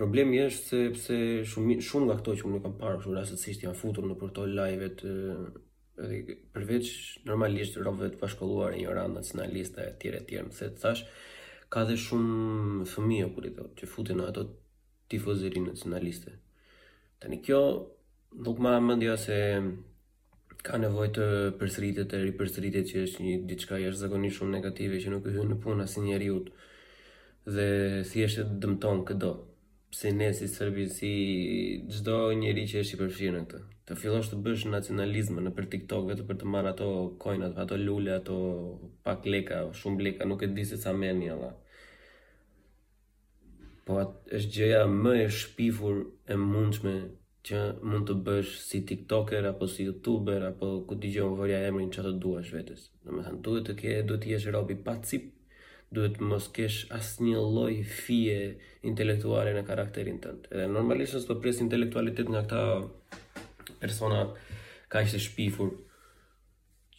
Problemi është sepse shumë shumë nga këto që unë kam parë këtu rastësisht janë futur nëpër ato live-et edhe përveç normalisht robëve të pashkolluar injorant nacionaliste e tjera e tjera se të thash ka dhe shumë fëmijë kur i thotë që futen në ato tifozëri nacionaliste tani kjo nuk ma ha mendja se ka nevojë të përsëritet e ripërsëritet që është një diçka jashtëzakonisht shumë negative që nuk i hyn në punë asnjë njeriu dhe thjesht e dëmton këdo. Si ne si serbi si çdo njeri që është i përfshirë në këtë, të fillosh të bësh nacionalizëm nëpër TikTok vetëm për të marrë ato coinat, ato lule, ato pak leka, shumë leka, nuk e di se sa merrni alla. Po at është gjëja më e shpifur e mundshme që mund të bësh si tiktoker apo si youtuber apo ku di gjo vërja emrin ça të duash vetes. Domethënë duhet të ke duhet të jesh rob i pacip, duhet të mos kesh asnjë lloj fije intelektuale në karakterin tënd. Edhe normalisht as po pres intelektualitet nga këta persona kaq të shpifur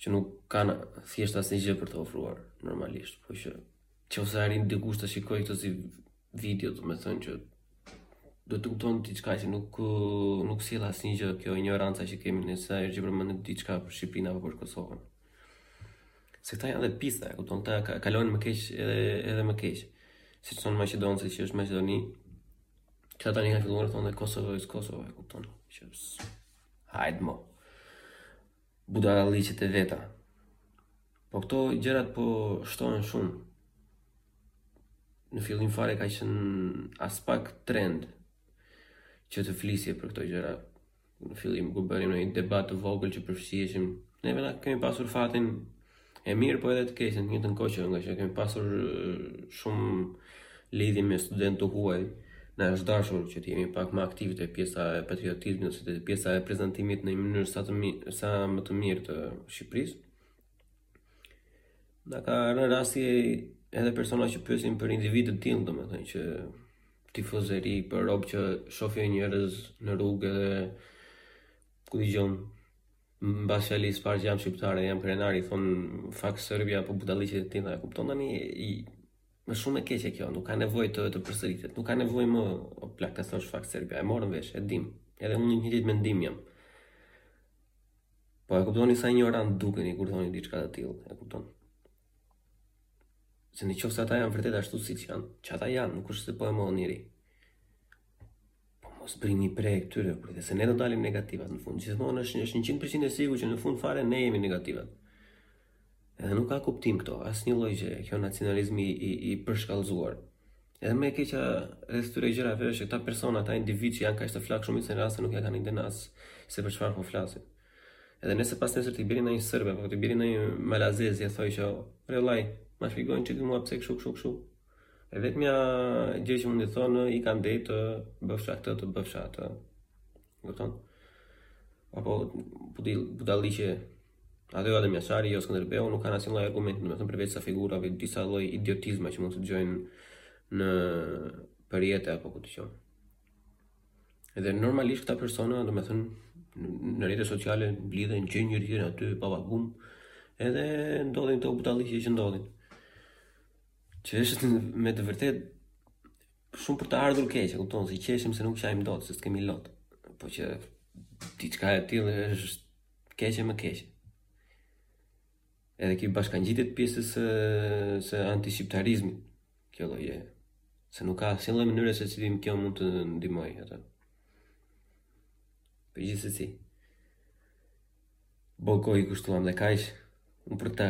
që nuk kanë thjesht asnjë gjë për të ofruar normalisht, kështu që qoftë se arrin dikush ta shikojë këto si video, domethënë që duhet të kuptojë diçka që nuk nuk sjell asnjë gjë kjo injoranca që kemi ne sa që përmend diçka për Shqipërinë apo për Kosovën. Se këta janë dhe pisa, e kupton ta kalojnë më keq edhe edhe më keq. Siç thonë Maqedonci që është Maqedoni. Këta tani kanë filluar thonë Kosova është Kosova, e kupton. Që hajt mo. Budallalliqet e veta. Po këto gjërat po shtohen shumë. Në fillim fare ka qenë aspak trend që të flisje për këto gjëra. Në fillim kur bënim ndonjë debat të vogël që përfshiheshim, neve na kemi pasur fatin e mirë po edhe të keq në të njëjtën kohë që ngaqë kemi pasur shumë lidhje me studentë të huaj na është dashur që të jemi pak më aktivë te pjesa e patriotizmit ose te pjesa e prezantimit në një mënyrë sa të mirë, sa më të mirë të Shqipërisë. Na ka rënë rasti edhe persona që pyesin për individë të tillë, domethënë që tifozëri për rob që shohin njerëz në rrugë dhe ku di gjo Mbas fjalisë së parë që jam shqiptar dhe jam krenar i thon fak Serbia po budallalliqe të tilla. E kupton tani është shumë e keqe kjo, nuk ka nevojë të të përsëritet. Nuk ka nevojë më o plak të thosh fak Serbia. E morën vesh, e dim. Edhe unë në një mendim jam. Po e kuptoni sa injorant dukeni kur thoni diçka të tillë, e kupton? Se në qofë se ata janë vërtet ashtu siç janë, që ata janë, nuk është se po e mohon njeri. Po mos prisni prej këtyre për arsye se ne do dalim negativat në fund. Gjithmonë është është 100% e sigurt që në fund fare ne jemi negativat. Edhe nuk ka kuptim këto, asnjë lloj gjë. Kjo nacionalizmi i i përshkallëzuar. Edhe më e keqja rreth këtyre gjërave është që këta persona, këta individë që janë kaq të flakë shumë në raste nuk e kanë idenë as se për çfarë po flasin. Edhe nëse pasnesër t'i bini me një serb, apo t'i bini me një malazez e t'i thoni që, "Ore vlla, ma shpjego një çik mua pse kështu kështu kështu." E vetmja gjë që mund të thonë është t'bëfsha atë të bëfsha atë. Kupton? Apo budil budalliqe Adem Jashari jo Skënderbeu nuk kanë asnjë lloj argumenti, domethënë përveç sa figurave disa lloj idiotizma që mund të dëgjojnë nëpër rrjete apo ku dëgjon. Edhe normalisht këta persona, domethënë në rrjete sociale mblidhen gjejnë njëri tjetrin aty pa pa bum, edhe ndodhin këto budalliqe që ndodhin. Që është me të vërtetë shumë për të ardhur keq, e kupton, se qeshim se nuk qajmë dot, se s'kemi lot. Po që diçka e tillë është keq e më keq. Edhe kjo bashkangjitet pjesës së së antishqiptarizmit. Kjo lloj e se nuk ka asnjë lloj mënyre se si kjo mund të ndihmojë atë. Por gjithsesi. Boll kohë i kushtuam dhe kaq, unë për ta